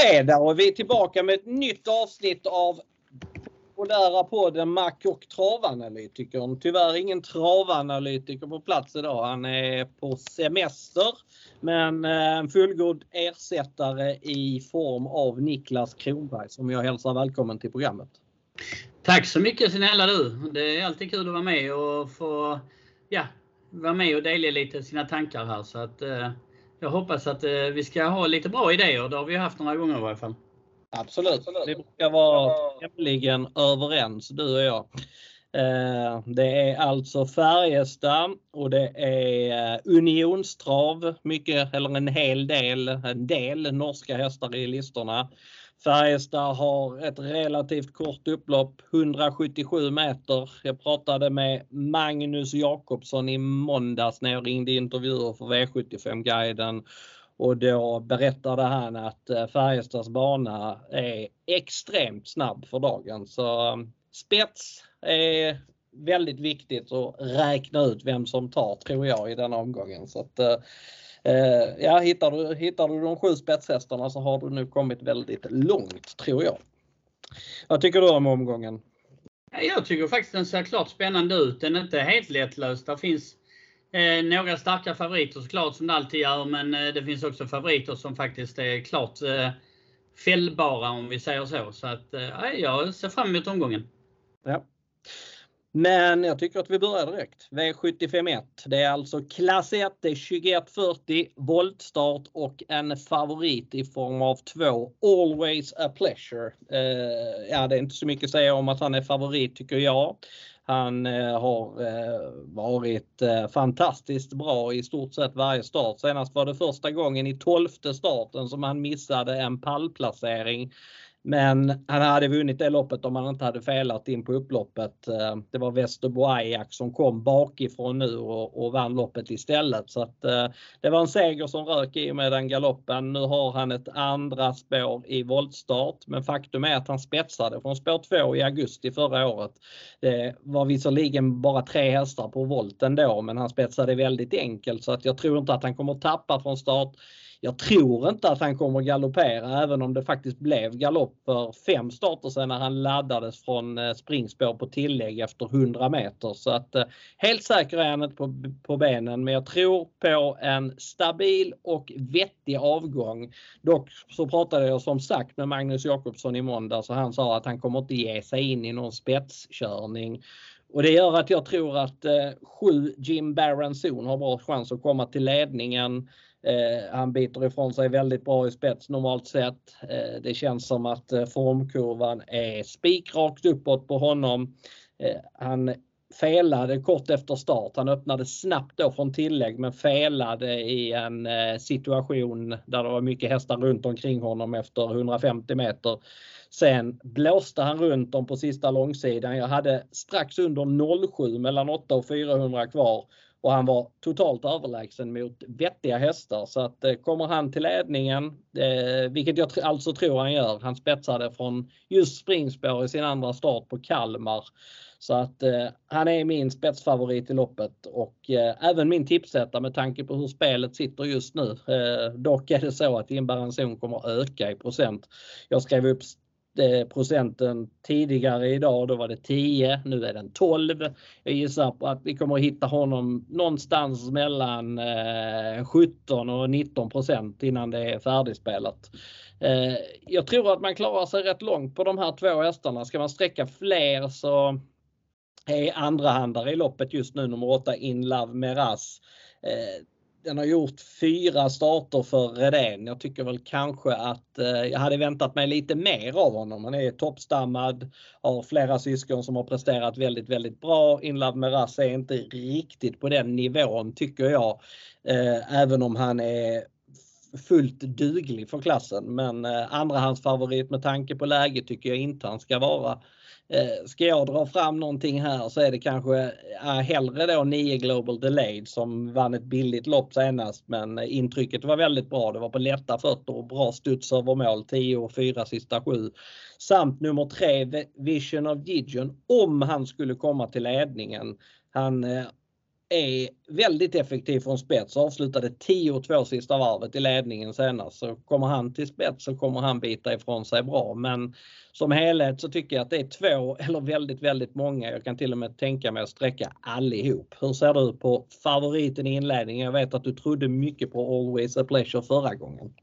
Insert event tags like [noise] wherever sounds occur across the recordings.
fredag och vi är tillbaka med ett nytt avsnitt av populära podden Mac och travanalytikern. Tyvärr ingen travanalytiker på plats idag. Han är på semester. Men eh, en fullgod ersättare i form av Niklas Kronberg som jag hälsar välkommen till programmet. Tack så mycket snälla du. Det är alltid kul att vara med och få ja, vara med och dela lite sina tankar här. Så att, eh, jag hoppas att eh, vi ska ha lite bra idéer. Det har vi haft några gånger i varje fall. Absolut. Vi brukar vara tämligen överens du och jag. Eh, det är alltså Färjestad och det är eh, Unionstrav, mycket eller en hel del, en del norska hästar i listorna. Färjestad har ett relativt kort upplopp, 177 meter. Jag pratade med Magnus Jakobsson i måndags när jag ringde intervjuer för V75-guiden och då berättade han att eh, Färjestads bana är extremt snabb för dagen. Så eh, spets är väldigt viktigt att räkna ut vem som tar tror jag i den omgången. Så att, eh, ja, hittar, du, hittar du de sju spetshästarna så har du nu kommit väldigt långt tror jag. Vad tycker du om omgången? Jag tycker faktiskt den ser klart spännande ut. Den är inte helt lättlöst. Det finns Eh, några starka favoriter såklart som det alltid gör, men eh, det finns också favoriter som faktiskt är klart eh, fällbara om vi säger så. Så att, eh, jag ser fram emot omgången. Ja. Men jag tycker att vi börjar direkt. V751. Det är alltså klass 1, det är 2140, voltstart och en favorit i form av två Always a pleasure. Eh, ja, det är inte så mycket att säga om att han är favorit tycker jag. Han eh, har eh, varit eh, fantastiskt bra i stort sett varje start. Senast var det första gången i tolfte starten som han missade en pallplacering. Men han hade vunnit det loppet om han inte hade felat in på upploppet. Eh, det var Västerbo Ajax som kom bakifrån nu och, och vann loppet istället. Så att, eh, det var en seger som rök i och med den galoppen. Nu har han ett andra spår i voltstart. Men faktum är att han spetsade från spår 2 i augusti förra året. Det var visserligen bara tre hästar på volten då men han spetsade väldigt enkelt så att jag tror inte att han kommer tappa från start. Jag tror inte att han kommer galoppera även om det faktiskt blev galopp för fem starter sedan när han laddades från eh, springspår på tillägg efter 100 meter. Så att eh, helt säker är han inte på, på benen men jag tror på en stabil och vettig avgång. Dock så pratade jag som sagt med Magnus Jakobsson i måndag så han sa att han kommer inte ge sig in i någon spetskörning. Och det gör att jag tror att eh, sju Jim Barron Zon har bra chans att komma till ledningen. Eh, han biter ifrån sig väldigt bra i spets normalt sett. Eh, det känns som att eh, formkurvan är spikrakt uppåt på honom. Eh, han felade kort efter start. Han öppnade snabbt då från tillägg men felade i en eh, situation där det var mycket hästar runt omkring honom efter 150 meter. Sen blåste han runt dem på sista långsidan. Jag hade strax under 07 mellan 8 och 400 kvar och han var totalt överlägsen mot vettiga hästar. Så att eh, kommer han till ledningen, eh, vilket jag alltså tror han gör, han spetsade från just springspår i sin andra start på Kalmar. Så att eh, han är min spetsfavorit i loppet och eh, även min tipsetta med tanke på hur spelet sitter just nu. Eh, dock är det så att Imbaranzon kommer öka i procent. Jag skrev upp procenten tidigare idag, då var det 10, nu är den 12. Jag gissar på att vi kommer att hitta honom någonstans mellan eh, 17 och 19 procent innan det är färdigspelat. Eh, jag tror att man klarar sig rätt långt på de här två hästarna. Ska man sträcka fler så är andrahandare i loppet just nu nummer 8 In Love Meras eh, den har gjort fyra starter för Redén. Jag tycker väl kanske att eh, jag hade väntat mig lite mer av honom. Han är toppstammad, har flera syskon som har presterat väldigt, väldigt bra. Inlove Meras är inte riktigt på den nivån tycker jag. Eh, även om han är fullt duglig för klassen. Men eh, andrahandsfavorit med tanke på läget tycker jag inte han ska vara. Eh, ska jag dra fram någonting här så är det kanske äh, hellre då 9 Global Delayed som vann ett billigt lopp senast men intrycket var väldigt bra. Det var på lätta fötter och bra studs över mål 10 och 4 sista 7. Samt nummer 3 Vision of Gideon om han skulle komma till ledningen. Han eh, är väldigt effektiv från spets. Avslutade 10-2 sista varvet i ledningen senast. Så kommer han till spets så kommer han bita ifrån sig bra. Men som helhet så tycker jag att det är två [laughs] eller väldigt, väldigt många. Jag kan till och med tänka mig att sträcka allihop. Hur ser du på favoriten i inledningen? Jag vet att du trodde mycket på Always a Pleasure förra gången.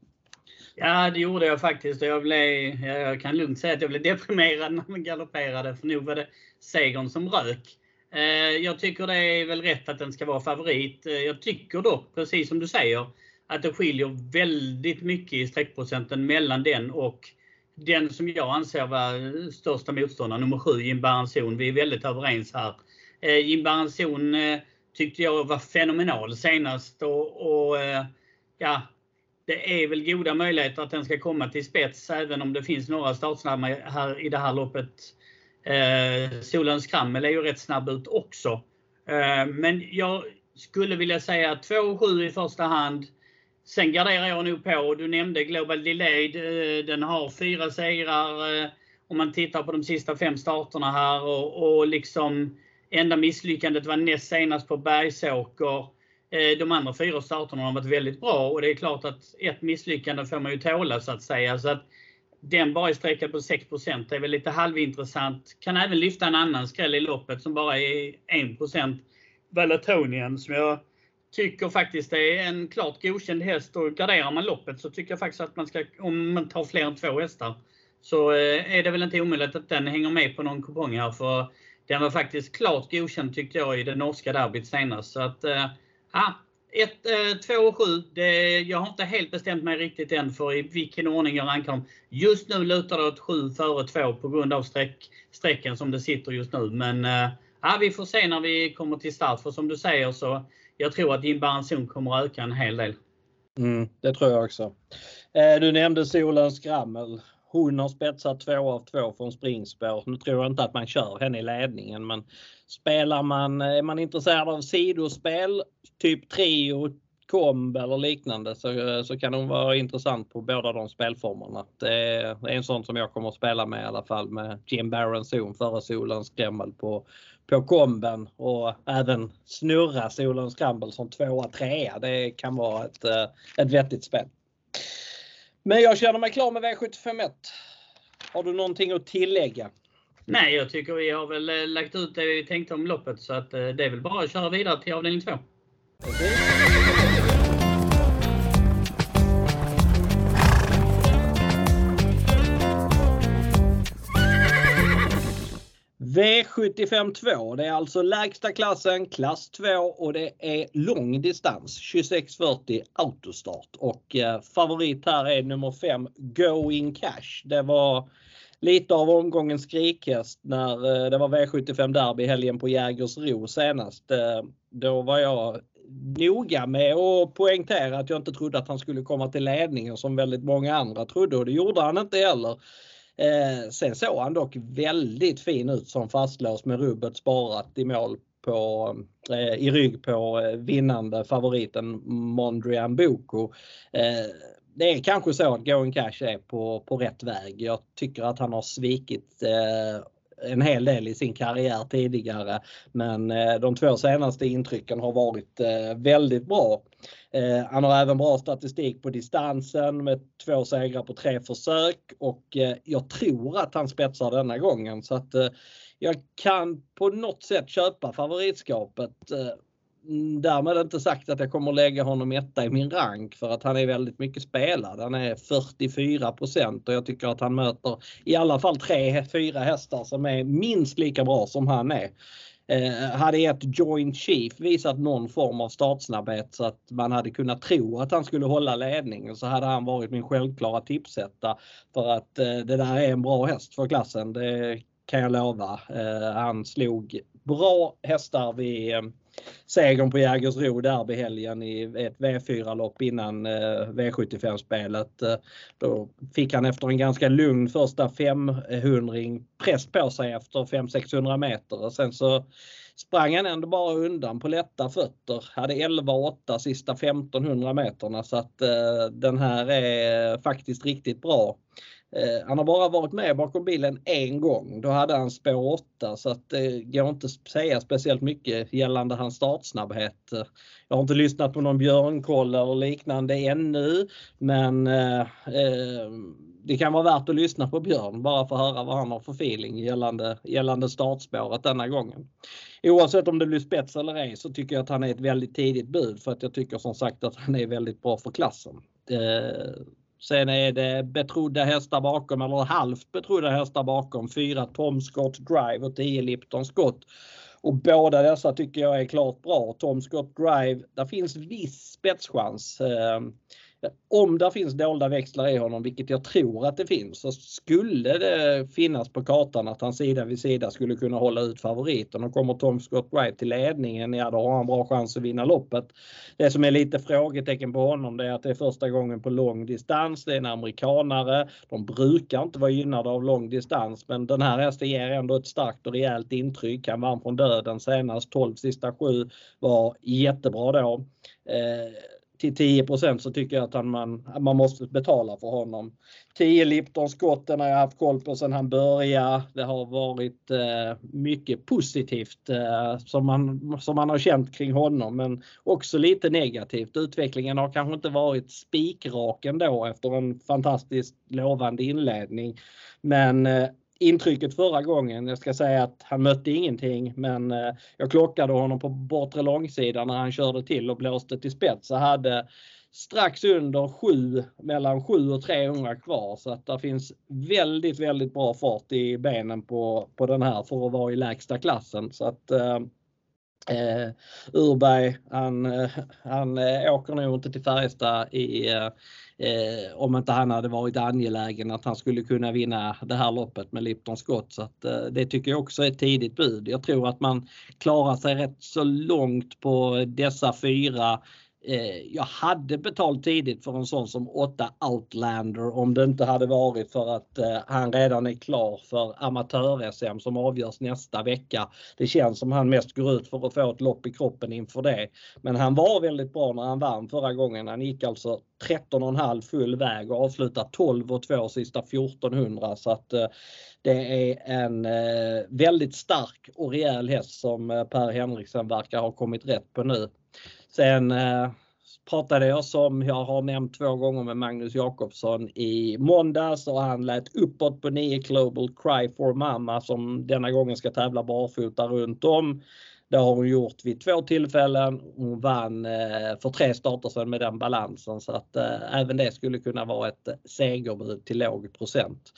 Ja, det gjorde jag faktiskt. Jag, blev, jag kan lugnt säga att jag blev deprimerad när man galopperade. För nog var det segern som rök. Eh, jag tycker det är väl rätt att den ska vara favorit. Eh, jag tycker dock, precis som du säger, att det skiljer väldigt mycket i streckprocenten mellan den och den som jag anser var största motståndaren, nummer 7, Jim Baranzon. Vi är väldigt överens här. Eh, Jim Baranzon tyckte jag var fenomenal senast och, och ja, det är väl goda möjligheter att den ska komma till spets även om det finns några startsnabba här i det här loppet. Eh, Solens Krammel är ju rätt snabb ut också. Eh, men jag skulle vilja säga 2,7 i första hand. Sen garderar jag nog på, du nämnde Global Delayed. Eh, den har fyra segrar eh, om man tittar på de sista fem starterna här och, och liksom enda misslyckandet var näst senast på Bergsåker. Eh, de andra fyra starterna har varit väldigt bra och det är klart att ett misslyckande får man ju tåla så att säga. Så att den bara är sträckad på 6 Det är väl lite halvintressant. Kan även lyfta en annan skräll i loppet som bara är 1% Valatonian som jag tycker faktiskt är en klart godkänd häst och garderar man loppet så tycker jag faktiskt att man ska, om man tar fler än två hästar, så eh, är det väl inte omöjligt att den hänger med på någon kupong här. För den var faktiskt klart godkänd tyckte jag i det norska derbyt senast. Så att eh, ja, 1, 2 eh, och 7. Det, jag har inte helt bestämt mig riktigt än för i vilken ordning jag rankar dem. Just nu lutar det åt 7 före 2 på grund av streck, strecken som det sitter just nu. Men ah, vi får se när vi kommer till start. För som du säger så jag tror att din baranzon kommer att öka en hel del. Mm, det tror jag också. Eh, du nämnde solens skrammel. Hon har spetsat två av två från springspår. Nu tror jag inte att man kör henne i ledningen men spelar man, är man intresserad av sidospel, typ trio, komb eller liknande så, så kan hon vara intressant på båda de spelformerna. Eh, det är en sån som jag kommer att spela med i alla fall med Jim Barron Zon före Solens skrämmel på, på komben och även snurra Solens Skramble som tvåa, trea. Det kan vara ett, eh, ett vettigt spel. Men jag känner mig klar med V751. Har du någonting att tillägga? Nej, jag tycker vi har väl eh, lagt ut det vi tänkte om loppet så att eh, det är väl bara att köra vidare till avdelning 2. Okay. V75 2, det är alltså lägsta klassen, klass 2 och det är lång distans, 2640 autostart. Och eh, favorit här är nummer 5, Going Cash. Det var lite av omgångens skrikhäst när eh, det var V75 derby helgen på Jägersro senast. Eh, då var jag noga med att poängtera att jag inte trodde att han skulle komma till ledningen som väldigt många andra trodde och det gjorde han inte heller. Eh, sen såg han dock väldigt fin ut som fastlås med rubbet sparat i mål på, eh, i rygg på eh, vinnande favoriten Mondrian Boko. Eh, det är kanske så att Going Cash är på, på rätt väg. Jag tycker att han har svikit eh, en hel del i sin karriär tidigare. Men eh, de två senaste intrycken har varit eh, väldigt bra. Eh, han har även bra statistik på distansen med två segrar på tre försök och eh, jag tror att han spetsar denna gången så att eh, jag kan på något sätt köpa favoritskapet. Eh, mm, därmed inte sagt att jag kommer lägga honom etta i min rank för att han är väldigt mycket spelad. Han är 44 och jag tycker att han möter i alla fall tre, fyra hästar som är minst lika bra som han är. Eh, hade ett Joint Chief visat någon form av startsnabbhet så att man hade kunnat tro att han skulle hålla ledningen så hade han varit min självklara tipsetta. För att eh, det där är en bra häst för klassen, det kan jag lova. Eh, han slog bra hästar vid segern på Jägersro derbyhelgen i ett V4-lopp innan eh, V75-spelet. Eh, då fick han efter en ganska lugn första 500 press på sig efter 500-600 meter och sen så sprang han ändå bara undan på lätta fötter. Hade 11-8 sista 1500 meterna så att eh, den här är faktiskt riktigt bra. Eh, han har bara varit med bakom bilen en gång. Då hade han spår 8 så att det går inte att säga speciellt mycket gällande hans startsnabbhet. Jag har inte lyssnat på någon björnkoll eller liknande ännu men eh, eh, det kan vara värt att lyssna på Björn bara för att höra vad han har för feeling gällande, gällande startspåret denna gången. Oavsett om det blir spets eller ej så tycker jag att han är ett väldigt tidigt bud för att jag tycker som sagt att han är väldigt bra för klassen. Eh, Sen är det betrodda hästar bakom eller halvt betrodda hästar bakom. Fyra Tom Scott Drive och 10 Lipton Scott. Och båda dessa tycker jag är klart bra. Tom Scott Drive, där finns viss spetschans. Ehm, om det finns dolda växlar i honom, vilket jag tror att det finns, så skulle det finnas på kartan att han sida vid sida skulle kunna hålla ut favoriten. Och kommer Tom Scott Wright till ledningen, ja då har han bra chans att vinna loppet. Det som är lite frågetecken på honom det är att det är första gången på lång distans. Det är en amerikanare. De brukar inte vara gynnade av lång distans men den här hästen ger ändå ett starkt och rejält intryck. Han vann från döden senast 12 sista 7 var jättebra då. Eh, till 10% så tycker jag att man, man måste betala för honom. 10 Lipton skotten har jag haft koll på sedan han började. Det har varit eh, mycket positivt eh, som, man, som man har känt kring honom men också lite negativt. Utvecklingen har kanske inte varit spikrak ändå efter en fantastiskt lovande inledning. Men eh, intrycket förra gången. Jag ska säga att han mötte ingenting men eh, jag klockade honom på bortre långsidan när han körde till och blåste till spets. Så hade strax under 7, mellan 7 och 300 kvar så att det finns väldigt, väldigt bra fart i benen på, på den här för att vara i lägsta klassen. Så att eh, eh, Urberg, han, eh, han eh, åker nog inte till Färjestad i, eh, om inte han hade varit angelägen att han skulle kunna vinna det här loppet med Lipton Scott. Så att, eh, det tycker jag också är ett tidigt bud. Jag tror att man klarar sig rätt så långt på dessa fyra Eh, jag hade betalt tidigt för en sån som 8 Outlander om det inte hade varit för att eh, han redan är klar för amatör-SM som avgörs nästa vecka. Det känns som han mest går ut för att få ett lopp i kroppen inför det. Men han var väldigt bra när han vann förra gången. Han gick alltså 13,5 full väg och avslutade 12 och 2 sista 1400 så att eh, det är en eh, väldigt stark och rejäl häst som eh, Per Henriksen verkar ha kommit rätt på nu. Sen eh, pratade jag som jag har nämnt två gånger med Magnus Jakobsson i måndags och han lät uppåt på 9 Global Cry for Mama som denna gången ska tävla barfota runt om. Det har hon gjort vid två tillfällen. Hon vann eh, för tre starter sedan med den balansen så att eh, även det skulle kunna vara ett segerbud till låg procent.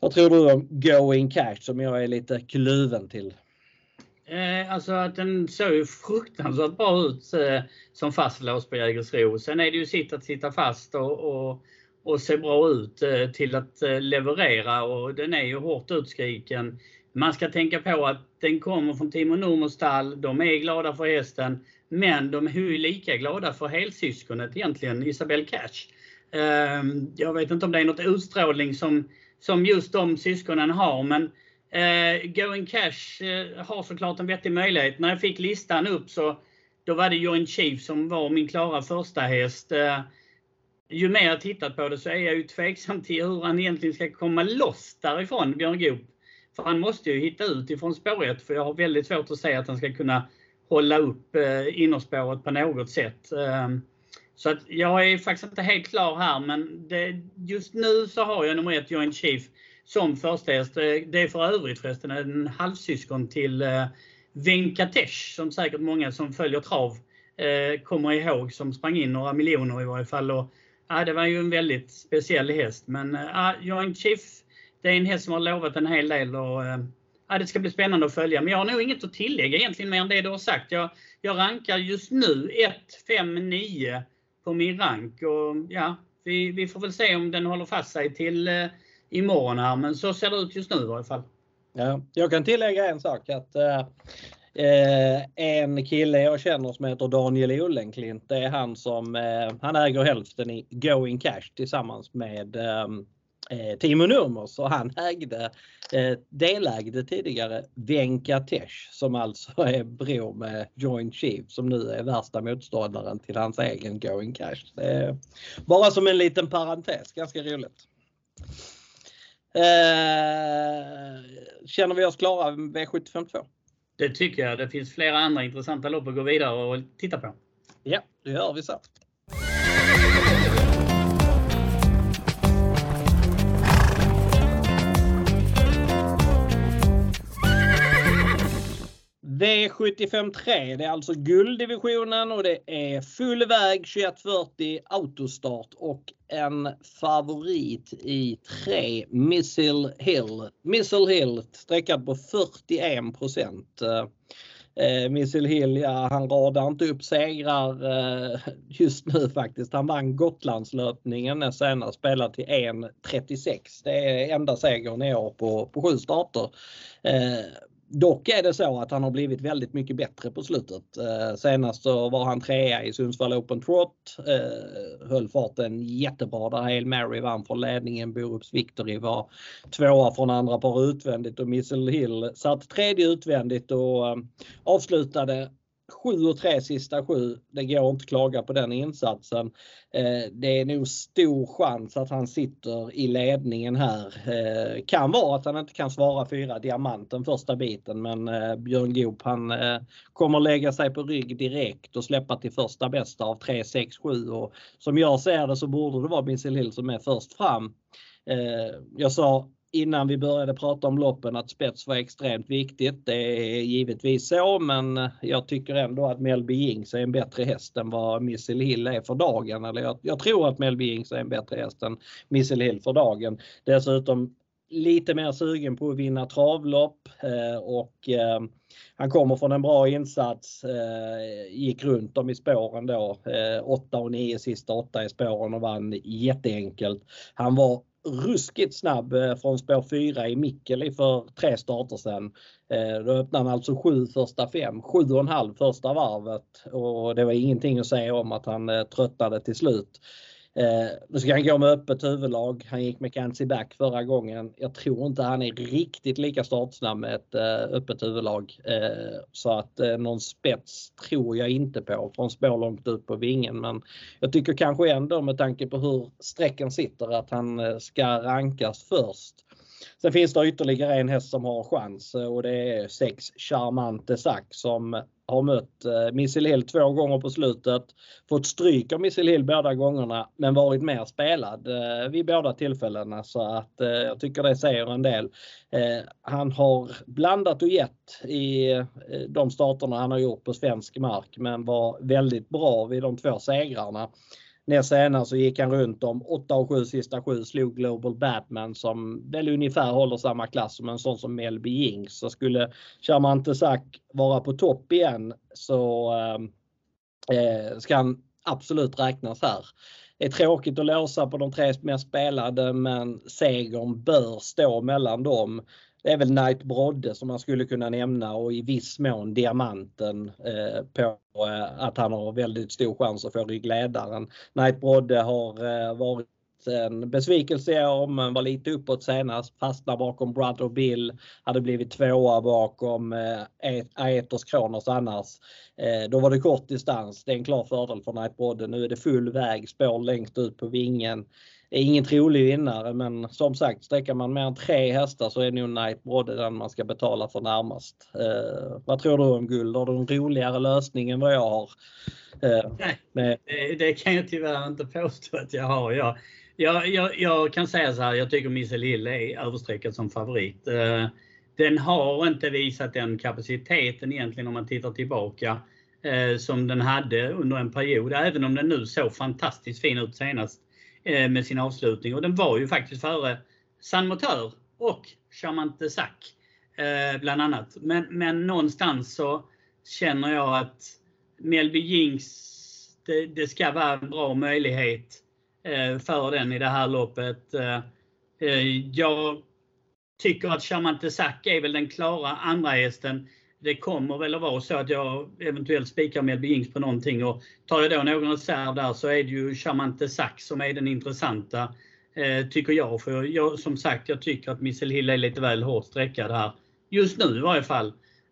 Vad tror du om Going Cash som jag är lite kluven till? Eh, alltså att den såg ju fruktansvärt bra ut eh, som fastlåst på Jägersro. Sen är det ju sitt att sitta fast och, och, och se bra ut eh, till att eh, leverera och den är ju hårt utskriken. Man ska tänka på att den kommer från Timo Nurmos stall. De är glada för hästen. Men de är ju lika glada för helsyskonet egentligen, Isabelle Cash. Ehm, jag vet inte om det är något utstrålning som, som just de syskonen har men Eh, Going Cash eh, har såklart en vettig möjlighet. När jag fick listan upp så då var det Joint Chief som var min klara första häst. Eh, ju mer jag tittat på det så är jag ju tveksam till hur han egentligen ska komma loss därifrån, Björn Goop. För han måste ju hitta ut ifrån spåret för jag har väldigt svårt att säga att han ska kunna hålla upp eh, innerspåret på något sätt. Eh, så att jag är faktiskt inte helt klar här men det, just nu så har jag nummer ett Joint Chief som första häst. Eh, det är för övrigt förresten en halvsyskon till eh, Venkatesh som säkert många som följer trav eh, kommer ihåg som sprang in några miljoner i varje fall. Och, ja, det var ju en väldigt speciell häst. Men ja, Joint Chief, det är en häst som har lovat en hel del. Och, ja, det ska bli spännande att följa. Men jag har nog inget att tillägga egentligen mer än det du har sagt. Jag, jag rankar just nu 1, 5, 9 på min rank. Och, ja, vi, vi får väl se om den håller fast sig till imorgon här, men så ser det ut just nu i varje fall. Ja, jag kan tillägga en sak att eh, eh en kille jag känner som heter Daniel Olenklint, det är han som eh, han äger hälften i Going Cash tillsammans med eh, eh Timo Nurmos och han ägde, eh, delägde tidigare Venkatesh som alltså [laughs] är bror med Joint Chief som nu är värsta motståndaren till hans egen Going Cash. bara som en liten parentes, ganska roligt känner vi oss klara med V75 2? Det tycker jag. Det finns flera andra intressanta lopp att gå vidare och titta på. Ja, det gör vi så. V75 3, det är alltså gulddivisionen och det är full väg 2140 autostart och en favorit i 3 Missile Hill. Missile Hill sträckad på 41 procent. Eh, Missile Hill, ja han radar inte upp segrar eh, just nu faktiskt. Han vann Gotlandslöpningen senast, spelad till 1.36. Det är enda segern i år på, på sju starter. Eh, Dock är det så att han har blivit väldigt mycket bättre på slutet. Eh, senast så var han trea i Sundsvall Open Trot. Eh, höll farten jättebra där Hail Mary vann från ledningen. Borups Victory var tvåa från andra par utvändigt och Missle Hill satt tredje utvändigt och eh, avslutade 7 och 3 sista 7, Det går inte att klaga på den insatsen. Eh, det är nog stor chans att han sitter i ledningen här. Eh, kan vara att han inte kan svara fyra diamanten första biten men eh, Björn Goop han kommer lägga sig på rygg direkt och släppa till första bästa av 3, 6, 7 och som jag ser det så borde det vara Missile Hill som är först fram. Jag sa innan vi började prata om loppen att spets var extremt viktigt. Det är givetvis så men jag tycker ändå att Melby Jinx är en bättre häst än vad Missile Hill är för dagen. Eller jag, jag tror att Melby Jinx är en bättre häst än Missile Hill för dagen. Dessutom lite mer sugen på att vinna travlopp eh, och eh, han kommer från en bra insats, eh, gick runt dem i spåren då, 8 och 9 sista 8 i spåren och vann jätteenkelt. Han var ruskigt snabb eh, från spår 4 i Mikkeli för tre starter sedan. Eh, då öppnade han alltså sju första fem, sju och en halv första varvet och det var ingenting att säga om att han eh, tröttnade till slut. Eh, nu ska han gå med öppet huvudlag. Han gick med Kansi back förra gången. Jag tror inte han är riktigt lika startsnabb med ett eh, öppet huvudlag. Eh, så att eh, någon spets tror jag inte på från spår långt ut på vingen. Men jag tycker kanske ändå med tanke på hur sträcken sitter att han eh, ska rankas först. Sen finns det ytterligare en häst som har chans eh, och det är sex Charmante Sack som har mött eh, Missile Hill två gånger på slutet. Fått stryk av Missile Hill båda gångerna men varit mer spelad eh, vid båda tillfällena så att jag tycker det säger en del. Han har blandat och gett i de starterna han har gjort på svensk mark men var väldigt bra vid de två segrarna. Näst senast så gick han runt om 8 och 7 sista 7 slog Global Batman som väl ungefär håller samma klass som en sån som Melby Jinx. Så skulle Charmante Sack vara på topp igen så ehm, eh, ska han absolut räknas här. Det är tråkigt att låsa på de tre mest spelade men segern bör stå mellan dem det är väl Knight Brodde som man skulle kunna nämna och i viss mån Diamanten eh, på eh, att han har väldigt stor chans att få ryggledaren. Knight Brodde har eh, varit en besvikelse i år men var lite uppåt senast. Fastnade bakom Brother Bill. Hade blivit tvåa bakom eh, Aetos Kronos annars. Eh, då var det kort distans. Det är en klar fördel för Knight Brodde. Nu är det full väg, spår längst ut på vingen är ingen trolig vinnare men som sagt sträcker man mer än tre hästar så är nog Knight Brodde den man ska betala för närmast. Eh, vad tror du om guld? Har du en roligare lösning än vad jag har? Eh, Nej, med... det, det, kan jag tyvärr inte påstå att jag har. Jag, jag, jag, jag kan säga så här, jag tycker Missel Hill är överstreckad som favorit. Eh, den har inte visat den kapaciteten egentligen om man tittar tillbaka eh, som den hade under en period. Även om den nu såg fantastiskt fin ut senast Eh, med sin avslutning. Och den var ju faktiskt före San Motör och Charmante Sack eh, bland annat. Men, men någonstans så känner jag att Melby Jinx, det, det ska vara en bra möjlighet eh, för den i det här loppet. Jag tycker att Charmante Sack är väl den klara andra hästen det kommer väl att vara så att jag eventuellt spikar Melby Jings på någonting och tar jag då någon reserv där så är det ju Charmante Sax som är den intressanta. Eh, tycker jag. För jag, som sagt, jag tycker att Missel Hill är lite väl hårt sträckad här. Just nu i varje fall.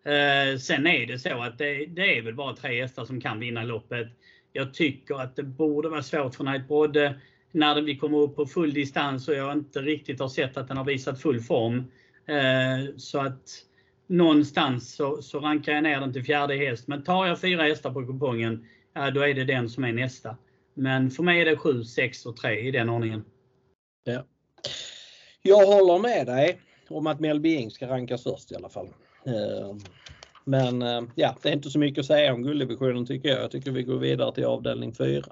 Eh, sen är det så att det, det, är väl bara tre hästar som kan vinna loppet. Jag tycker att det borde vara svårt för Knight Brodde. när vi kommer upp på full distans och jag inte riktigt har sett att den har visat full form. Eh, så att någonstans så, så rankar jag ner den till fjärde häst. Men tar jag fyra hästar på kupongen, då är det den som är nästa. Men för mig är det 7, 6 och 3 i den ordningen. Ja. Jag håller med dig om att Mel Ing ska rankas först i alla fall. Ehm, men eh, ja, det är inte så mycket att säga om gulddivisionen tycker jag. Jag tycker vi går vidare till avdelning 4.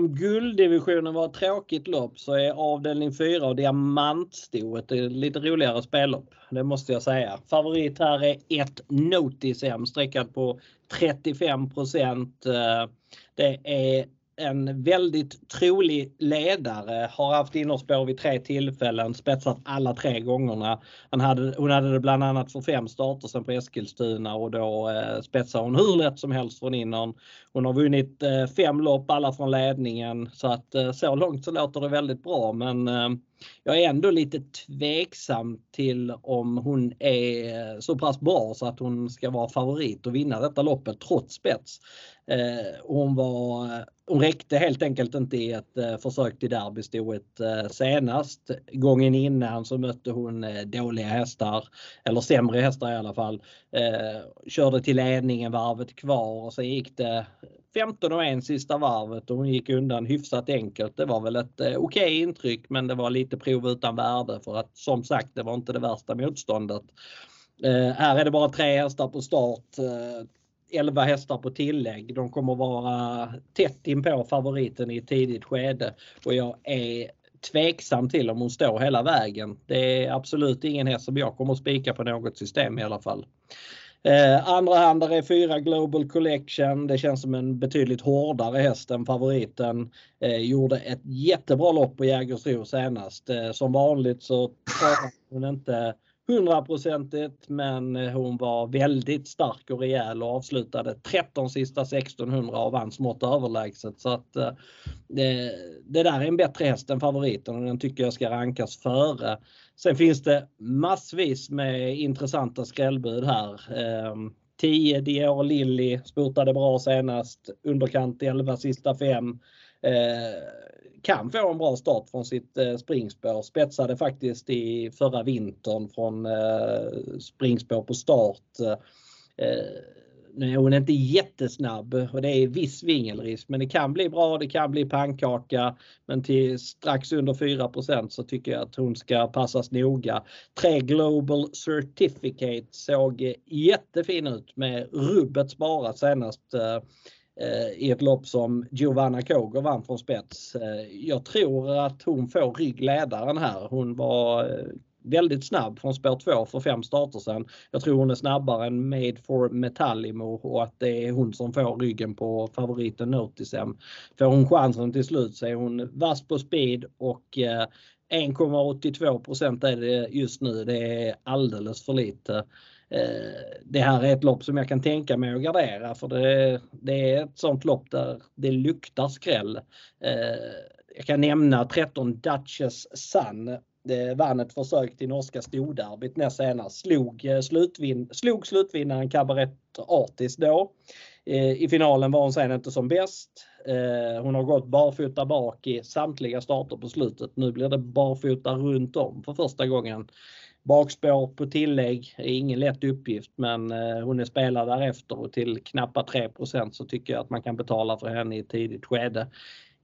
Om gulddivisionen var ett tråkigt lopp så är avdelning 4 och diamantstoet ett lite roligare spellopp. Det måste jag säga. Favorit här är 1 Notisem sträckad på 35 eh, Det är en väldigt trolig ledare. Har haft innerspår vid tre tillfällen, spetsat alla tre gångerna. Han hade, hon hade det bland annat för fem starter sen på Eskilstuna och då eh, spetsade hon hur lätt som helst från innern. Hon har vunnit eh, fem lopp, alla från ledningen. Så att eh, så långt så låter det väldigt bra men eh, jag är ändå lite tveksam till om hon är eh, så pass bra så att hon ska vara favorit och vinna detta loppet trots spets. Eh, hon, var, hon räckte helt enkelt inte i ett eh, försök till derbystoet eh, senast. Gången innan så mötte hon eh, dåliga hästar, eller sämre hästar i alla fall. Eh, körde till ledningen varvet kvar och sen gick det 15 och 1 sista varvet och hon gick undan hyfsat enkelt. Det var väl ett eh, okej okay intryck men det var lite prov utan värde för att som sagt det var inte det värsta motståndet. Här är det bara tre hästar på start. 11 hästar på tillägg. De kommer vara tätt inpå favoriten i ett tidigt skede och jag är tveksam till om hon står hela vägen. Det är absolut ingen häst som jag kommer att spika på något system i alla fall. Eh, andra hand är fyra Global Collection. Det känns som en betydligt hårdare häst än favoriten. Eh, gjorde ett jättebra lopp på Jägersro senast. Eh, som vanligt så klarar hon inte hundraprocentigt men eh, hon var väldigt stark och rejäl och avslutade 13 sista 1600 och vann smått överlägset. Så att eh, det, det där är en bättre häst än favoriten och den tycker jag ska rankas före. Sen finns det massvis med intressanta skrällbud här. 10 ehm, Dior Lilly spurtade bra senast, underkant 11 sista 5. Eh, kan få en bra start från sitt eh, springspår. Spetsade faktiskt i förra vintern från eh, springspår på start. Eh, nu är hon inte jättesnabb och det är viss vingelrisk men det kan bli bra, det kan bli pannkaka. Men till strax under 4% så tycker jag att hon ska passas noga. Tre Global Certificate såg jättefin ut med rubbet sparat senast Eh, Eh, i ett lopp som Giovanna Koger vann från spets. Eh, jag tror att hon får ryggledaren här. Hon var eh, väldigt snabb från spår 2 för fem starter sedan. Jag tror hon är snabbare än Made for Metallimo och att det är hon som får ryggen på favoriten Notisem. Får hon chansen till slut så är hon vass på speed och 1,82% är det just nu. Det är alldeles för lite. Eh, det här är ett lopp som jag kan tänka mig att gardera för det, det är ett sånt lopp där det luktar skräll. Eh, jag kan nämna 13 Duchess Sun. Det vann ett försök till norska storderbyt näst senast. Slog, eh, slutvin, slog slutvinnaren Cabaret Artis då. Eh, I finalen var hon sen inte som bäst. Hon har gått barfota bak i samtliga starter på slutet. Nu blir det barfota runt om för första gången. Bakspår på tillägg är ingen lätt uppgift men eh, hon är spelad därefter och till knappa 3% så tycker jag att man kan betala för henne i ett tidigt skede.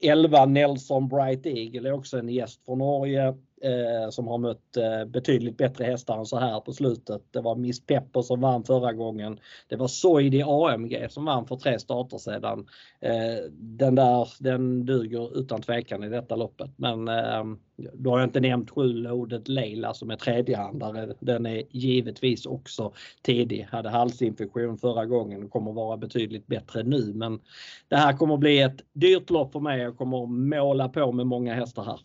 11 Nelson Bright Eagle är också en gäst från Norge eh, som har mött eh, betydligt bättre hästar än så här på slutet. Det var Miss Pepper som vann förra gången. Det var Soidi AMG som vann för tre starter sedan. Eh, den där, den duger utan tvekan i detta loppet. Men eh, då har jag inte nämnt sju ordet Leila som är tredjehandare. Den är givetvis också tidig. Hade halsinfektion förra gången och kommer vara betydligt bättre nu. Men det här kommer bli ett dyrt lopp för mig. Jag kommer måla på med många hästar här.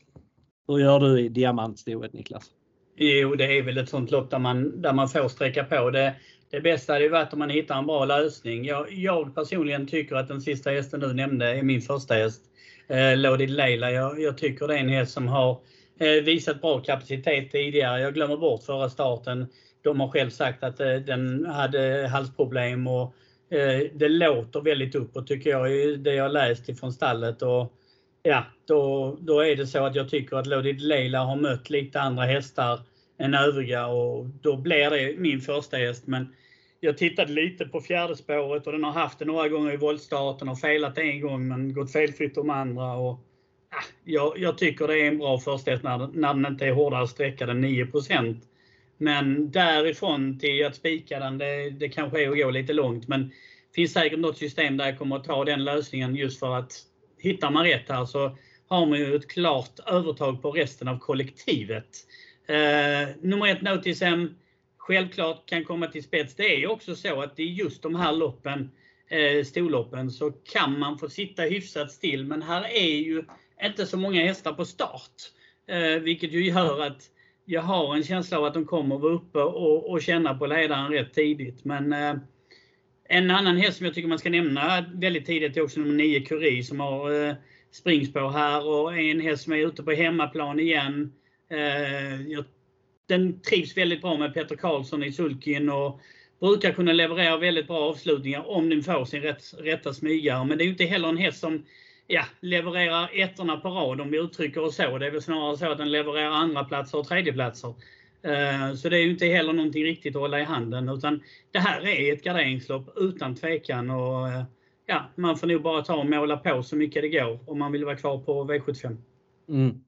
Hur gör du i diamantstoet Niklas? Jo, det är väl ett sånt lopp där man, där man får sträcka på. Det, det bästa hade ju varit om man hittar en bra lösning. Jag, jag personligen tycker att den sista hästen du nämnde är min första häst. Eh, Lodi Leila. Jag, jag, tycker det är en häst som har eh, visat bra kapacitet tidigare. Jag glömmer bort förra starten. de har själv sagt att eh, den hade halsproblem och eh, det låter väldigt uppåt tycker jag, det jag läst ifrån stallet. Och, ja, då, då är det så att jag tycker att Lodit Leila har mött lite andra hästar än övriga och då blir det min första häst. Men jag tittade lite på fjärde spåret och den har haft det några gånger i voltstarten och felat en gång men gått felfritt de andra. Och, ja, jag, jag, tycker det är en bra första häst när, när den inte är hårdare sträckad än 9% Men därifrån till att spika den, det, det kanske är att gå lite långt. Men det finns säkert något system där jag kommer att ta den lösningen just för att hittar man rätt här så har man ju ett klart övertag på resten av kollektivet. Eh, nummer ett Notisem självklart kan komma till spets. Det är ju också så att i just de här loppen, eh, storloppen, så kan man få sitta hyfsat still. Men här är ju inte så många hästar på start. Eh, vilket ju gör att jag har en känsla av att de kommer vara uppe och, och känna på ledaren rätt tidigt. Men eh, en annan häst som jag tycker man ska nämna väldigt tidigt är också nummer 9 Curie som har eh, springspår här och en häst som är ute på hemmaplan igen. Eh, jag, den trivs väldigt bra med Peter Karlsson i sulkyn och brukar kunna leverera väldigt bra avslutningar om den får sin rätt, rätta smygare. Men det är inte heller en häst som ja, levererar ettorna på rad om vi uttrycker oss så. Det är väl snarare så att den levererar andra platser och tredjeplatser. platser. Eh, så det är ju inte heller någonting riktigt att hålla i handen utan det här är ett garderingslopp utan tvekan. Och, eh, ja, man får nog bara ta och måla på så mycket det går om man vill vara kvar på V75. Mm.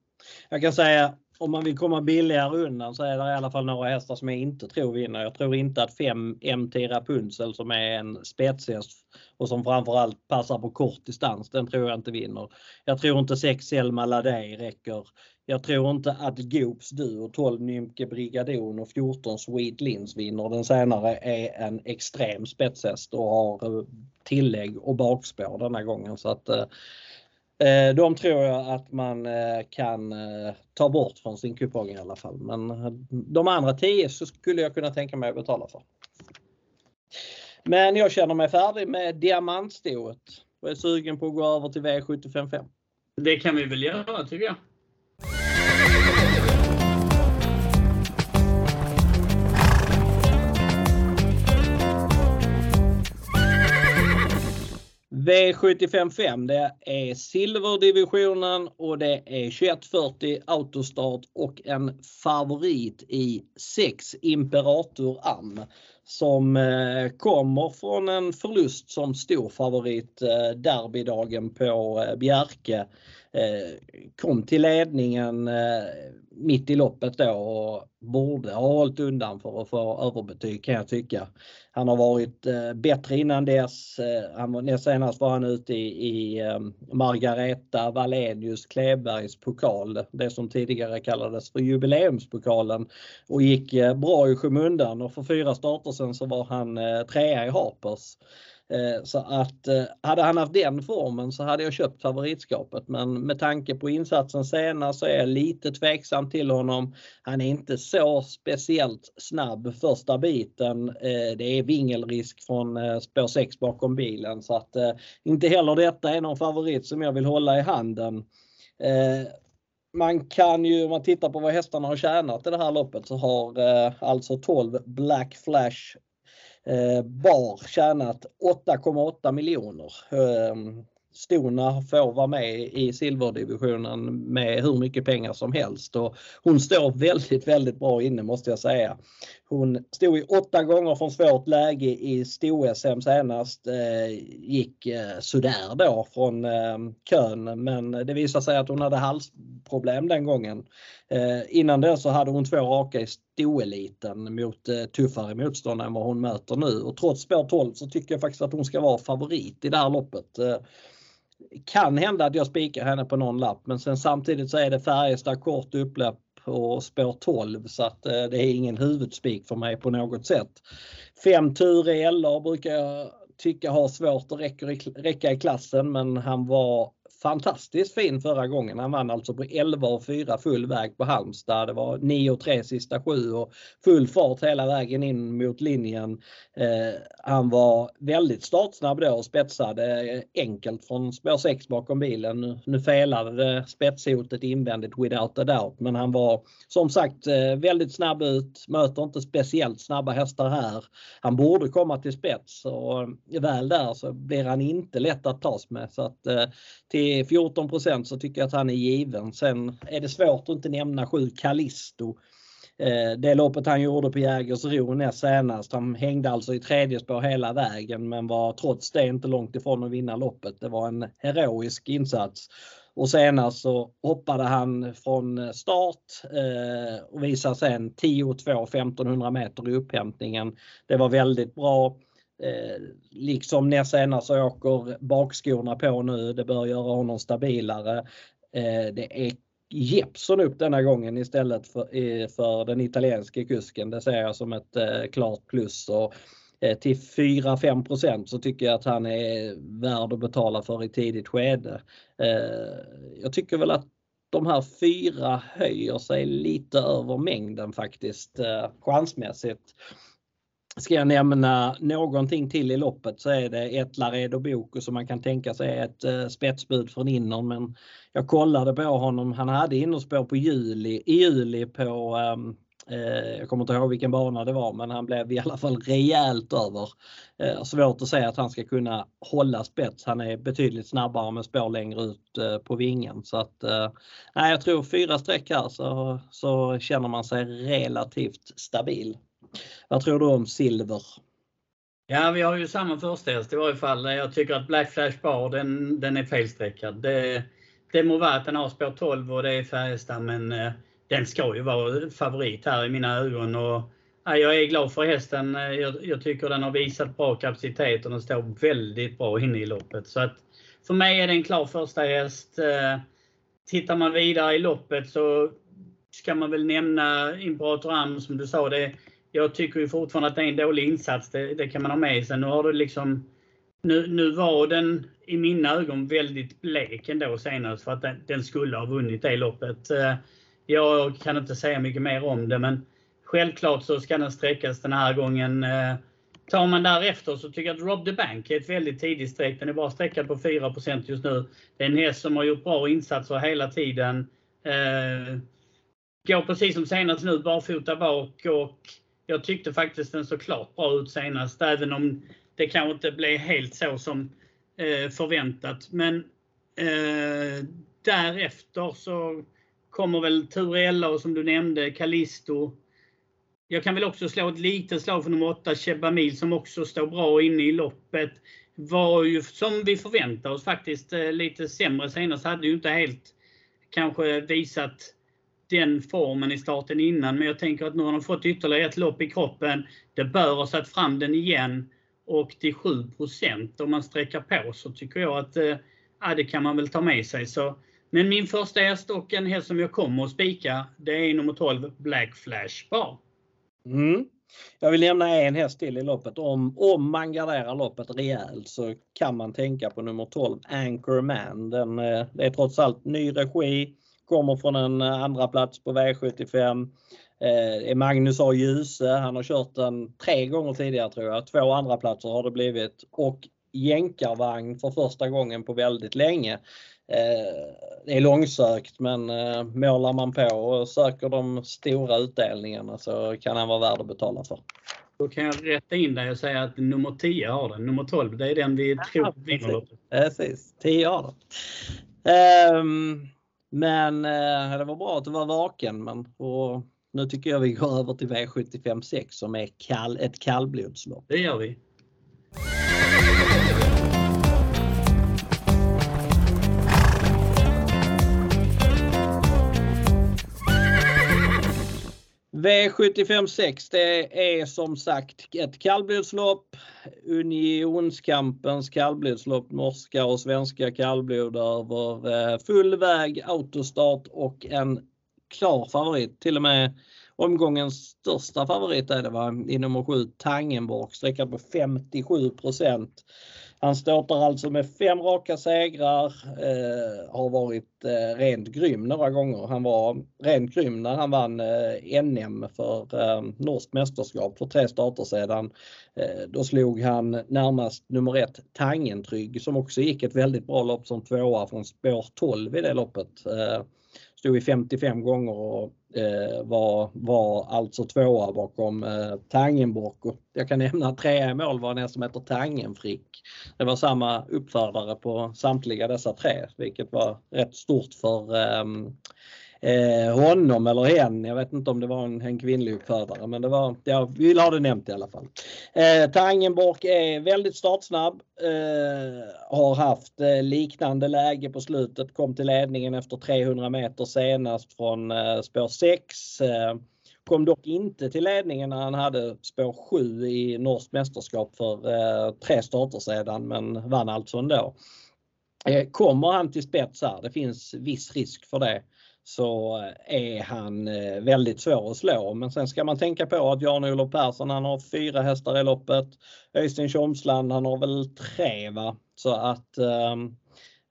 Jag kan säga om man vill komma billigare undan så är det i alla fall några hästar som jag inte tror vinner. Jag tror inte att 5 MT Rapunzel som är en spetshäst och som framförallt passar på kort distans, den tror jag inte vinner. Jag tror inte 6 Selma Ladej räcker. Jag tror inte att Goops Duo, 12 Nymke Brigadon och 14 Sweet Lins vinner. Den senare är en extrem spetshäst och har eh, tillägg och bakspår denna gången. Så att, eh, Eh, de tror jag att man eh, kan eh, ta bort från sin kupong i alla fall. Men de andra 10 så skulle jag kunna tänka mig att betala för. Men jag känner mig färdig med diamantstoet och är sugen på att gå över till V755. Det kan vi väl göra tycker jag. V755 det är silverdivisionen och det är 2140 autostart och en favorit i 6 Imperator Am som eh, kommer från en förlust som stor favorit eh, derbydagen på eh, Bjerke. Eh, kom till ledningen eh, mitt i loppet då och borde ha hållit undan för att få överbetyg kan jag tycka. Han har varit eh, bättre innan dess. Han var, näst senast var han ute i, i Margareta Wallenius Klebergs pokal, det som tidigare kallades för jubileumspokalen och gick bra i skymundan och för fyra starter sen så var han trea i Harpers. Eh, så att eh, hade han haft den formen så hade jag köpt favoritskapet men med tanke på insatsen senast så är jag lite tveksam till honom. Han är inte så speciellt snabb första biten. Eh, det är vingelrisk från spår 6 bakom bilen så att inte heller detta är någon favorit som jag vill hålla i handen. Man kan ju, om man tittar på vad hästarna har tjänat i det här loppet så har alltså 12 Black Flash Eh, bar tjänat 8,8 miljoner. Ehm, Stona får vara med i silverdivisionen med hur mycket pengar som helst och hon står väldigt, väldigt bra inne måste jag säga. Hon stod i åtta gånger från svårt läge i sto-SM senast. Eh, gick eh, sådär då från eh, kön men det visade sig att hon hade halsproblem den gången. Eh, innan det så hade hon två raka i stoeliten mot eh, tuffare motståndare än vad hon möter nu och trots spår 12 så tycker jag faktiskt att hon ska vara favorit i det här loppet eh, kan hända att jag spikar henne på någon lapp men sen samtidigt så är det Färjestad kort upplopp på spår 12 så att eh, det är ingen huvudspik för mig på något sätt. Fem Ture LA brukar jag tycka har svårt att räcka i, räcka i klassen men han var fantastiskt fin förra gången. Han vann alltså på 11 och 4 full väg på Halmstad. Det var 9 och 3 sista 7 och full fart hela vägen in mot linjen. Eh, han var väldigt startsnabb då och spetsade enkelt från spår 6 bakom bilen. Nu, felade spetshotet invändigt without a doubt men han var som sagt eh, väldigt snabb ut, möter inte speciellt snabba hästar här. Han borde komma till spets och eh, väl där så blir han inte lätt att tas med så att eh, till 14% så tycker jag att han är given. Sen är det svårt att inte nämna 7 Callisto. Eh, det loppet han gjorde på Jägersro näst senast, han hängde alltså i tredje spår hela vägen men var trots det inte långt ifrån att vinna loppet. Det var en heroisk insats. Och senast så hoppade han från start eh, och visade sen 10-2 1500 meter i upphämtningen. Det var väldigt bra. Eh, liksom näst senast så åker bakskorna på nu. Det bör göra honom stabilare. Eh, det är Jeppson upp denna gången istället för, eh, för den italienske kusken. Det ser jag som ett eh, klart plus. Och, eh, till 4-5 så tycker jag att han är värd att betala för i tidigt skede. Eh, jag tycker väl att de här fyra höjer sig lite över mängden faktiskt eh, chansmässigt. Ska jag nämna någonting till i loppet så är det ett Laredo Boko som man kan tänka sig är ett eh, spetsbud från Innern men jag kollade på honom, han hade innerspår på juli, i juli på ehm, eh, jag kommer inte ihåg vilken bana det var men han blev i alla fall rejält över. Eh, svårt att säga att han ska kunna hålla spets. Han är betydligt snabbare med spår längre ut eh, på vingen. Så att, eh, nej, jag tror fyra streck här så, så känner man sig relativt stabil. Vad tror du om Silver? Ja, vi har ju samma första häst i varje fall. Jag tycker att Black Flash Bar, den, den är felstreckad. Det, det må vara att den har spår 12 och det är Färjestad, men eh, den ska ju vara favorit här i mina ögon. Och, ja, jag är glad för hästen. Eh, jag, jag, tycker den har visat bra kapacitet och den står väldigt bra inne i loppet. Så att för mig är det en klar första häst. Eh, tittar man vidare i loppet så ska man väl nämna Imperator Am som du sa. Det, jag tycker ju fortfarande att det är en dålig insats. Det, det kan man ha med sig. Nu har du liksom nu, nu var den i mina ögon väldigt blek ändå senast för att den, den skulle ha vunnit det loppet. Eh, jag kan inte säga mycket mer om det men självklart så ska den sträckas den här gången. Eh, tar man därefter så tycker jag att Rob the Bank är ett väldigt tidigt streck. Den är bara sträckad på 4% just nu. Det är en häst som har gjort bra insatser hela tiden. Eh, går precis som senast nu barfota bak och jag tyckte faktiskt den såg klart bra ut senast, även om det kanske inte blev helt så som eh, förväntat. Men eh, därefter så kommer väl Turella och som du nämnde, Callisto. Jag kan väl också slå ett litet slag för nummer 8, Chebamil, som också står bra inne i loppet. Var ju som vi förväntade oss faktiskt eh, lite sämre senast. Hade ju inte helt kanske visat den formen i starten innan. Men jag tänker att nu har de fått ytterligare ett lopp i kroppen. Det bör ha satt fram den igen. Och till 7% om man sträcker på så tycker jag att eh, ja, det kan man väl ta med sig. Så, men min första häst och en häst som jag kommer att spika, det är nummer 12 Black Flash Bar. Mm. Jag vill nämna en häst till i loppet. Om, om man garderar loppet rejält så kan man tänka på nummer 12 Anchorman. Den, eh, det är trots allt ny regi kommer från en eh, andra plats på V75. Eh, Magnus A. Djuse, han har kört den tre gånger tidigare tror jag. Två andra platser har det blivit och jänkarvagn för första gången på väldigt länge. Eh, det är långsökt men målar man på och söker de stora utdelningarna så kan han vara värd att betala för. Då kan jag rätta in dig och säga att nummer 10 har den. Nummer 12, det är den vi ja, tror vinner loppet. Precis, 10 har den. Um, men eh, det var bra att du var vaken. Men, och nu tycker jag vi går över till V75 6 som är kall, ett kallblodslopp. Det gör vi. V75 6 det är som sagt ett kallblodslopp. Unionskampens kallblodslopp, norska och svenska kallblod över full väg, autostart och en klar favorit. Till och med omgångens största favorit är det va? I nummer 7 Tangenborg sträckad på 57 han startar alltså med fem raka segrar, eh, har varit eh, rent grym några gånger. Han var rent grym när han vann eh, NM för eh, norskt mästerskap för tre starter sedan. Eh, då slog han närmast nummer ett Tangentrygg som också gick ett väldigt bra lopp som tvåa från spår 12 i det loppet. Eh, stod i 55 gånger och eh, var, var alltså tvåa bakom eh, Tangenborg. Jag kan nämna att trea i mål var en som heter Tangenfrick. Det var samma uppfödare på samtliga dessa tre, vilket var rätt stort för eh, eh, honom eller hen. Jag vet inte om det var en, en kvinnlig uppfödare men det var, jag vill ha det nämnt i alla fall. Eh, Tangenborg är väldigt startsnabb. Eh, har haft eh, liknande läge på slutet. Kom till ledningen efter 300 meter senast från eh, spår 6. Eh, kom dock inte till ledningen när han hade spår 7 i norskt mästerskap för eh, tre starter sedan men vann alltså ändå. Eh, kommer han till spets här, det finns viss risk för det, så eh, är han eh, väldigt svår att slå. Men sen ska man tänka på att Jan-Olof Persson han har fyra hästar i loppet. Öystein Tjomsland han har väl tre va. Så att ehm,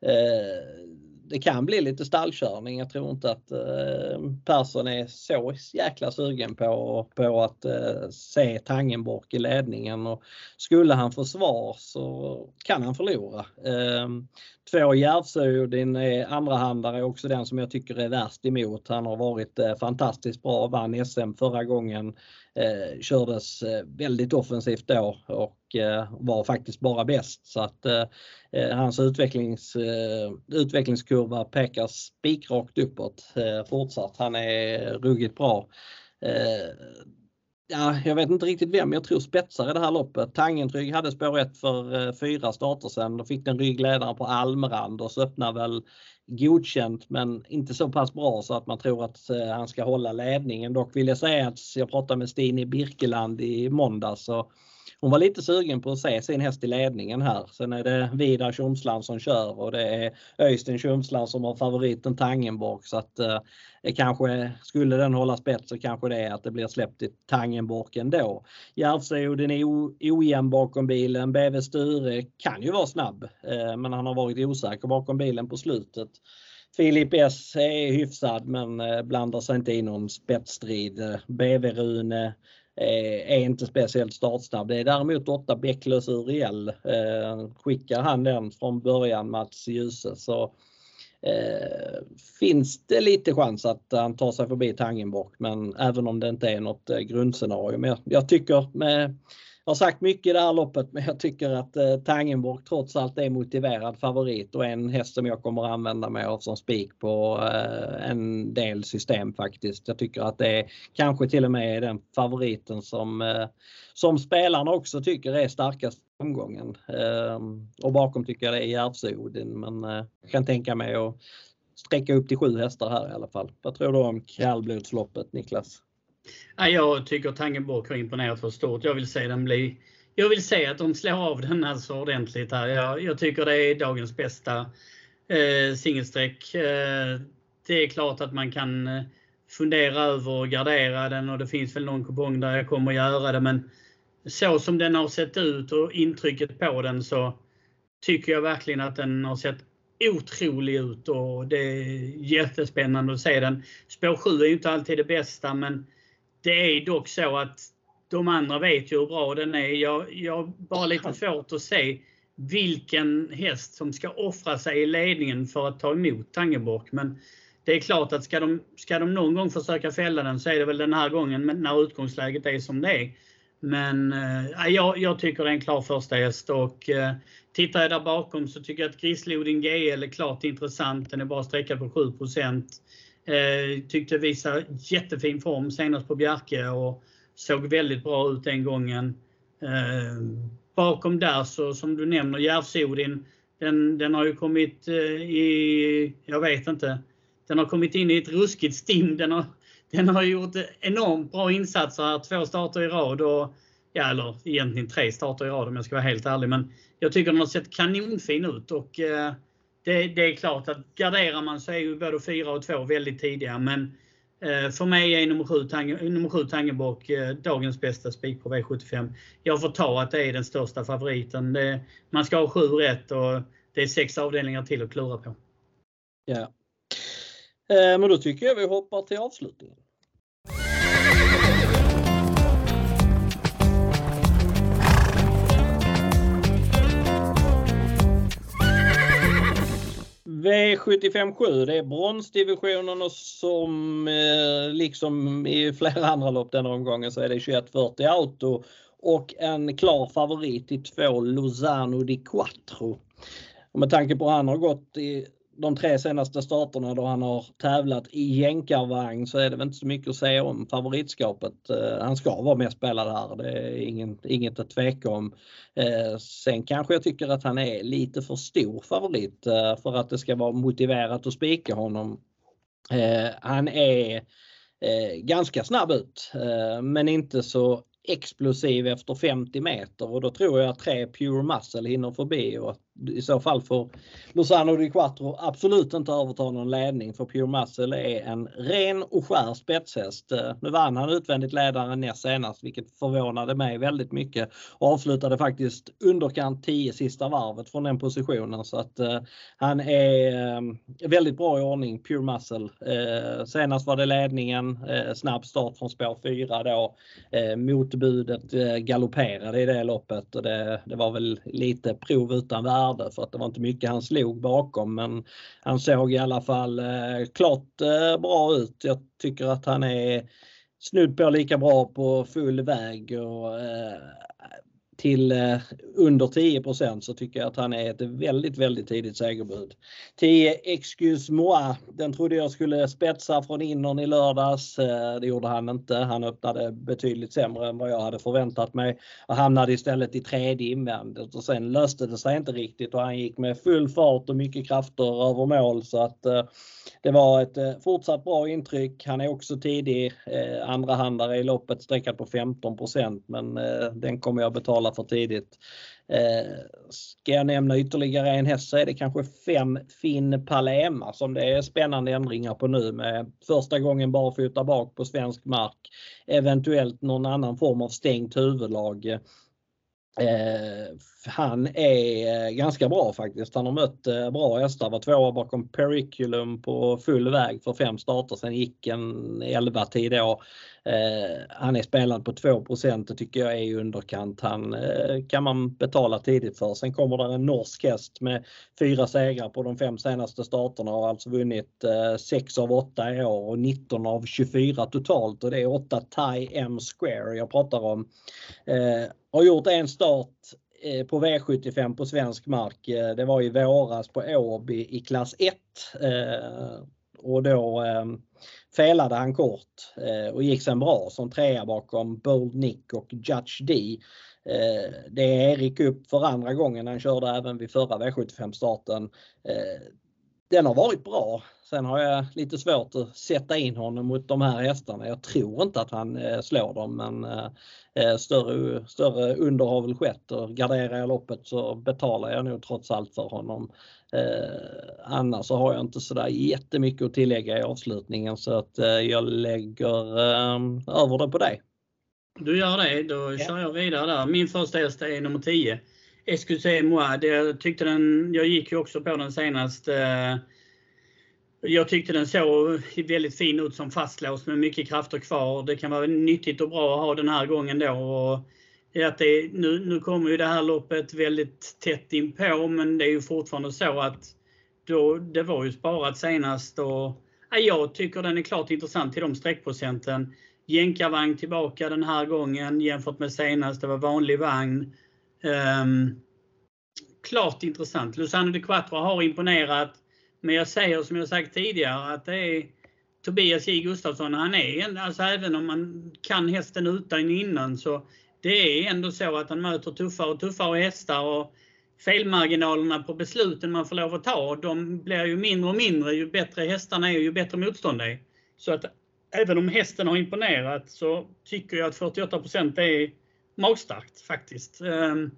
eh, det kan bli lite stallkörning. Jag tror inte att eh, Persson är så jäkla sugen på, på att eh, se Tangenborg i ledningen. Och skulle han få svar så kan han förlora. Eh, två Järvsöodin är andrahandare också den som jag tycker är värst emot. Han har varit eh, fantastiskt bra, vann SM förra gången eh, kördes eh, väldigt offensivt då och Eh, var faktiskt bara bäst. Så att eh, eh, hans utvecklings, eh, utvecklingskurva pekar spikrakt uppåt eh, fortsatt. Han är ruggigt bra. Ja, jag vet inte riktigt vem jag tror spetsar i det här loppet. Tangentrygg hade spår 1 för fyra starter sedan. Då fick den ryggledaren på Almrand och så öppnar väl godkänt men inte så pass bra så att man tror att han ska hålla ledningen. Dock vill jag säga att jag pratade med Stine Birkeland i måndags och hon var lite sugen på att se sin häst i ledningen här. Sen är det Vidar Tjomsland som kör och det är Öystein Tjomsland som har favoriten Tangenborg så att eh, kanske skulle den hålla spets så kanske det är att det blir släppt i Tangenborg ändå. Järvsöodin är ojämn bakom bilen. BV Sture kan ju vara snabb eh, men han har varit osäker bakom bilen på slutet. Filip S är hyfsad men eh, blandar sig inte i någon spetsstrid. Eh, BV Rune Eh, är inte speciellt startsnabb. Det är däremot 8 Bäcklös Uriel. Eh, skickar han den från början Mats Djuse så eh, finns det lite chans att han tar sig förbi Tangenbock men även om det inte är något eh, grundscenario. Men jag, jag tycker med jag har sagt mycket i det här loppet men jag tycker att eh, Tangenborg trots allt är motiverad favorit och en häst som jag kommer att använda mig av som spik på eh, en del system faktiskt. Jag tycker att det är kanske till och med är den favoriten som, eh, som spelarna också tycker är starkast omgången. Eh, och bakom tycker jag det är Järvsöodin men eh, jag kan tänka mig att sträcka upp till sju hästar här i alla fall. Vad tror du om kallblodsloppet Niklas? Jag tycker Tangenborg har imponerat för stort. Jag vill se den bli jag vill se att de slår av den alltså ordentligt här. Jag, jag tycker det är dagens bästa eh, singelsträck. Eh, det är klart att man kan eh, fundera över att gardera den och det finns väl någon kupong där jag kommer göra det. Men så som den har sett ut och intrycket på den så tycker jag verkligen att den har sett otrolig ut och det är jättespännande att se den. Spår 7 är ju inte alltid det bästa men det är dock så att de andra vet ju hur bra den är. Jag, jag har bara lite svårt att se vilken häst som ska offra sig i ledningen för att ta emot Tangenborg. Men det är klart att ska de, ska de någon gång försöka fälla den så är det väl den här gången när utgångsläget är som det är. Men äh, jag, jag, tycker det är en klar första häst och äh, tittar jag där bakom så tycker jag att Grislodin GL är klart intressant. Den är bara sträckad på 7 Eh, tyckte visade jättefin form senast på Bjerke och såg väldigt bra ut den gången. Eh, bakom där så som du nämner Järvsodin, den, den har ju kommit eh, i, jag vet inte, den har kommit in i ett ruskigt stim. Den har, den har gjort enormt bra insatser här, två starter i rad och ja, eller egentligen tre starter i rad om jag ska vara helt ärlig. Men jag tycker den har sett kanonfin ut och eh, det, det, är klart att garderar man så är ju både 4 och 2 väldigt tidiga. Men Eh, för mig är nummer 7, Tange, nummer 7 Tangebock eh, dagens bästa spik på V75. Jag får ta att det är den största favoriten. Det, man ska ha 7 rätt och det är sex avdelningar till att klura på. Ja. Eh, men då tycker jag vi hoppar till avslutningen. V75 det är bronsdivisionen och som eh, liksom i flera andra lopp den omgången så är det 2140 Auto och en klar favorit i två Lozano di Quattro. Och med tanke på att han har gått i de tre senaste starterna då han har tävlat i jänkarvagn så är det väl inte så mycket att säga om favoritskapet. Eh, han ska vara med spelad här, det är inget, inget att tveka om. Eh, sen kanske jag tycker att han är lite för stor favorit eh, för att det ska vara motiverat att spika honom. Han är ganska snabb ut men inte så explosiv efter 50 meter och då tror jag att tre Pure Muscle hinner förbi och i så fall får Lozano di Quattro absolut inte överta någon ledning för Pure Muscle är en ren och skär spetshäst. Eh, nu vann han utvändigt ledaren näst senast vilket förvånade mig väldigt mycket och avslutade faktiskt underkant 10 sista varvet från den positionen så att eh, han är eh, väldigt bra i ordning, Pure Muscle. Eh, senast var det ledningen, eh, snabb start från spår 4 då. Eh, motbudet galopperade i det loppet och det, det var väl lite prov utan värde värde för att det var inte mycket han slog bakom men han såg i alla fall eh, klart eh, bra ut. Jag tycker att han är snudd på lika bra på full väg och eh, till eh, under 10% så tycker jag att han är ett väldigt, väldigt tidigt segerbud. 10 Excuse Moi, den trodde jag skulle spetsa från innern i lördags. Eh, det gjorde han inte. Han öppnade betydligt sämre än vad jag hade förväntat mig och hamnade istället i tredje invändet och sen löste det sig inte riktigt och han gick med full fart och mycket krafter över mål så att eh, det var ett fortsatt bra intryck. Han är också tidig andrahandare i loppet sträckad på 15% men den kommer jag betala för tidigt. Eh, ska jag nämna ytterligare en häst så är det kanske fem Finn Palema som det är spännande ändringar på nu med första gången barfota bak på svensk mark. Eventuellt någon annan form av stängt huvudlag. Eh, han är eh, ganska bra faktiskt. Han har mött eh, bra hästar. Var tvåa bakom Periculum på full väg för fem starter. Sen gick en 11 tid då. Eh, han är spelad på 2 det tycker jag är i underkant. Han eh, kan man betala tidigt för. Sen kommer det en norsk häst med fyra segrar på de fem senaste starterna och har alltså vunnit eh, 6 av 8 i år och 19 av 24 totalt och det är 8 Thai M Square jag pratar om. Har gjort en start Eh, på V75 på svensk mark. Eh, det var i våras på Åby i klass 1 eh, och då felade han kort och gick sen bra som trea bakom Bold Nick och Judge D. Det är Erik upp för andra gången. Han körde även vid förra V75 starten. Den har varit bra. Sen har jag lite svårt att sätta in honom mot de här hästarna. Jag tror inte att han slår dem men Eh, större, större under har väl skett och garderar jag loppet så betalar jag nog trots allt för honom. Eh, annars så har jag inte sådär jättemycket att tillägga i avslutningen så att eh, jag lägger eh, över det på dig. Du gör det, då ja. kör jag vidare där. Min första häst är nummer 10. Excusez moi. Det, jag, tyckte den, jag gick ju också på den senast. Eh, jag tyckte den såg väldigt fin ut som fastlåst med mycket krafter kvar. Det kan vara nyttigt och bra att ha den här gången då. Och att det, nu, nu kommer ju det här loppet väldigt tätt inpå men det är ju fortfarande så att då, det var ju sparat senast. Och, ja, jag tycker den är klart intressant till de streckprocenten. Jänkarvagn tillbaka den här gången jämfört med senast. Det var vanlig vagn. Um, klart intressant. Luciano de Quattro har imponerat men jag säger som jag sagt tidigare att det är Tobias J Gustafsson, han är alltså även om man kan hästen utan innan så det är ändå så att han möter tuffare och tuffare hästar och felmarginalerna på besluten man får lov att ta, de blir ju mindre och mindre ju bättre hästarna är och ju bättre motstånd det är. Så att även om hästen har imponerat så tycker jag att 48% är magstarkt faktiskt. Ehm,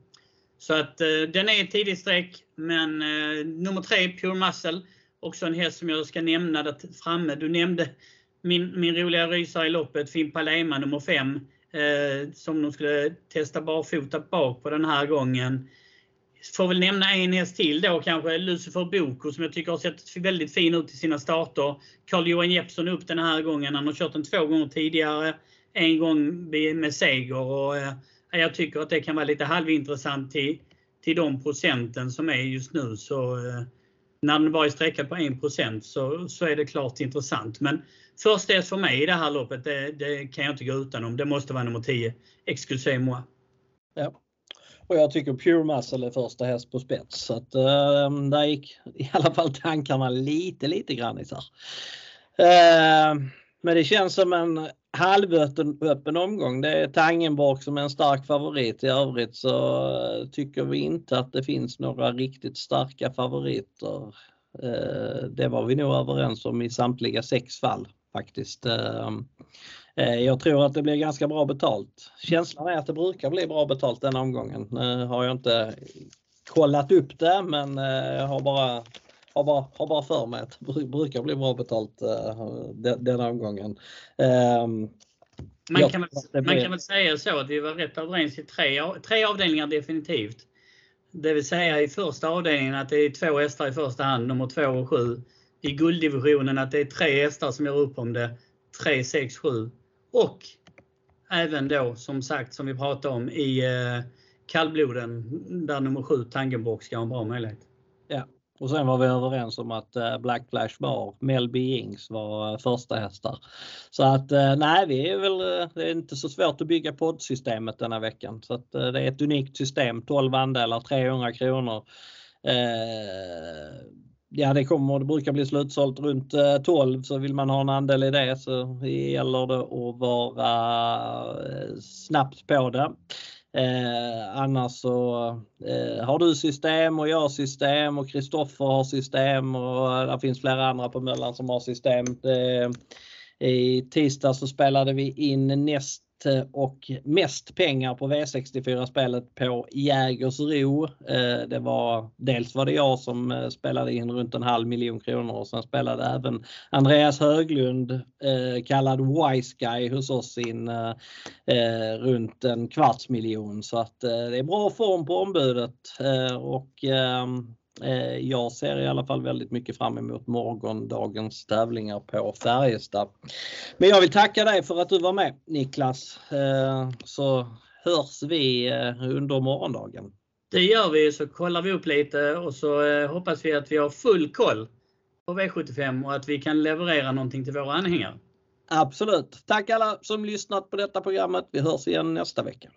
så att eh, den är tidig streck, men eh, nummer tre, Pure Muscle, också en häst som jag ska nämna där framme. Du nämnde min, min roliga rysare i loppet, Fimpa Lema nummer 5, eh, som de skulle testa barfota bak på den här gången. Får väl nämna en häst till då kanske, Lucifer Boko som jag tycker har sett väldigt fin ut i sina starter. Carl-Johan Jeppsson upp den här gången. Han har kört den två gånger tidigare. En gång med seger. Och, eh, jag tycker att det kan vara lite halvintressant till, till de procenten som är just nu. Så, eh, när den bara är sträckad på 1 så, så är det klart intressant. Men första häst för mig i det här loppet, det, det, kan jag inte gå utan Det måste vara nummer 10, Excusez moi. Ja. Och jag tycker Pure Muscle är första häst på spets. Så att, äh, där gick i alla fall tankarna lite, lite grann isär. Äh, men det känns som en halvöppen omgång. Det är Tangenborg som är en stark favorit. I övrigt så eh, tycker vi inte att det finns några riktigt starka favoriter. Eh, det var vi nog överens om i samtliga sex fall faktiskt. Eh, jag tror att det blir ganska bra betalt. Känslan är att det brukar bli bra betalt den omgången. Nu har jag inte kollat upp det men jag har bara, har bara, har bara för mig att det brukar bli bra betalt eh, den omgången. Ehm, man kan, väl, man kan väl säga så att vi var rätt överens i tre, tre avdelningar definitivt. Det vill säga i första avdelningen att det är två hästar i första hand, nummer två och sju. I gulddivisionen att det är tre hästar som gör upp om det, tre, sex, sju. Och även då som sagt som vi pratade om i eh, kallbloden där nummer 7 Tangenborg ska ha en bra möjlighet. Och sen var vi överens om att eh, Black Flash Bar, Melby Ings var eh, första hästar. Så att eh, nej, vi är väl, det är inte så svårt att bygga poddsystemet denna veckan. Så att det är ett unikt system, 12 andelar, 300 kronor. Ja, det kommer, det brukar bli slutsålt runt 12 så vill man ha en andel i det så gäller det att vara snabbt på det. Eh, annars så eh, har du system och jag system och Kristoffer har system och eh, det finns flera andra på Möllan som har system. Det, eh, I tisdag så spelade vi in näst Eh, och mest pengar på V64-spelet på Jägersro. Eh, det var, dels var det jag som eh, spelade in runt en halv miljon kronor och sen spelade även Andreas Höglund, kallad Wise Guy hos oss in runt en kvarts miljon. Så att det är bra form på ombudet och ehm, jag ser i alla fall väldigt mycket fram emot morgondagens tävlingar på Färjestad. Men jag vill tacka dig för att du var med Niklas. Eh, så hörs vi eh, under morgondagen. Det gör vi, så kollar vi upp lite och så hoppas vi att vi har full koll på V75 och att vi kan leverera någonting till våra anhängare. Absolut. Tack alla som lyssnat på detta programmet. Vi hörs igen nästa vecka.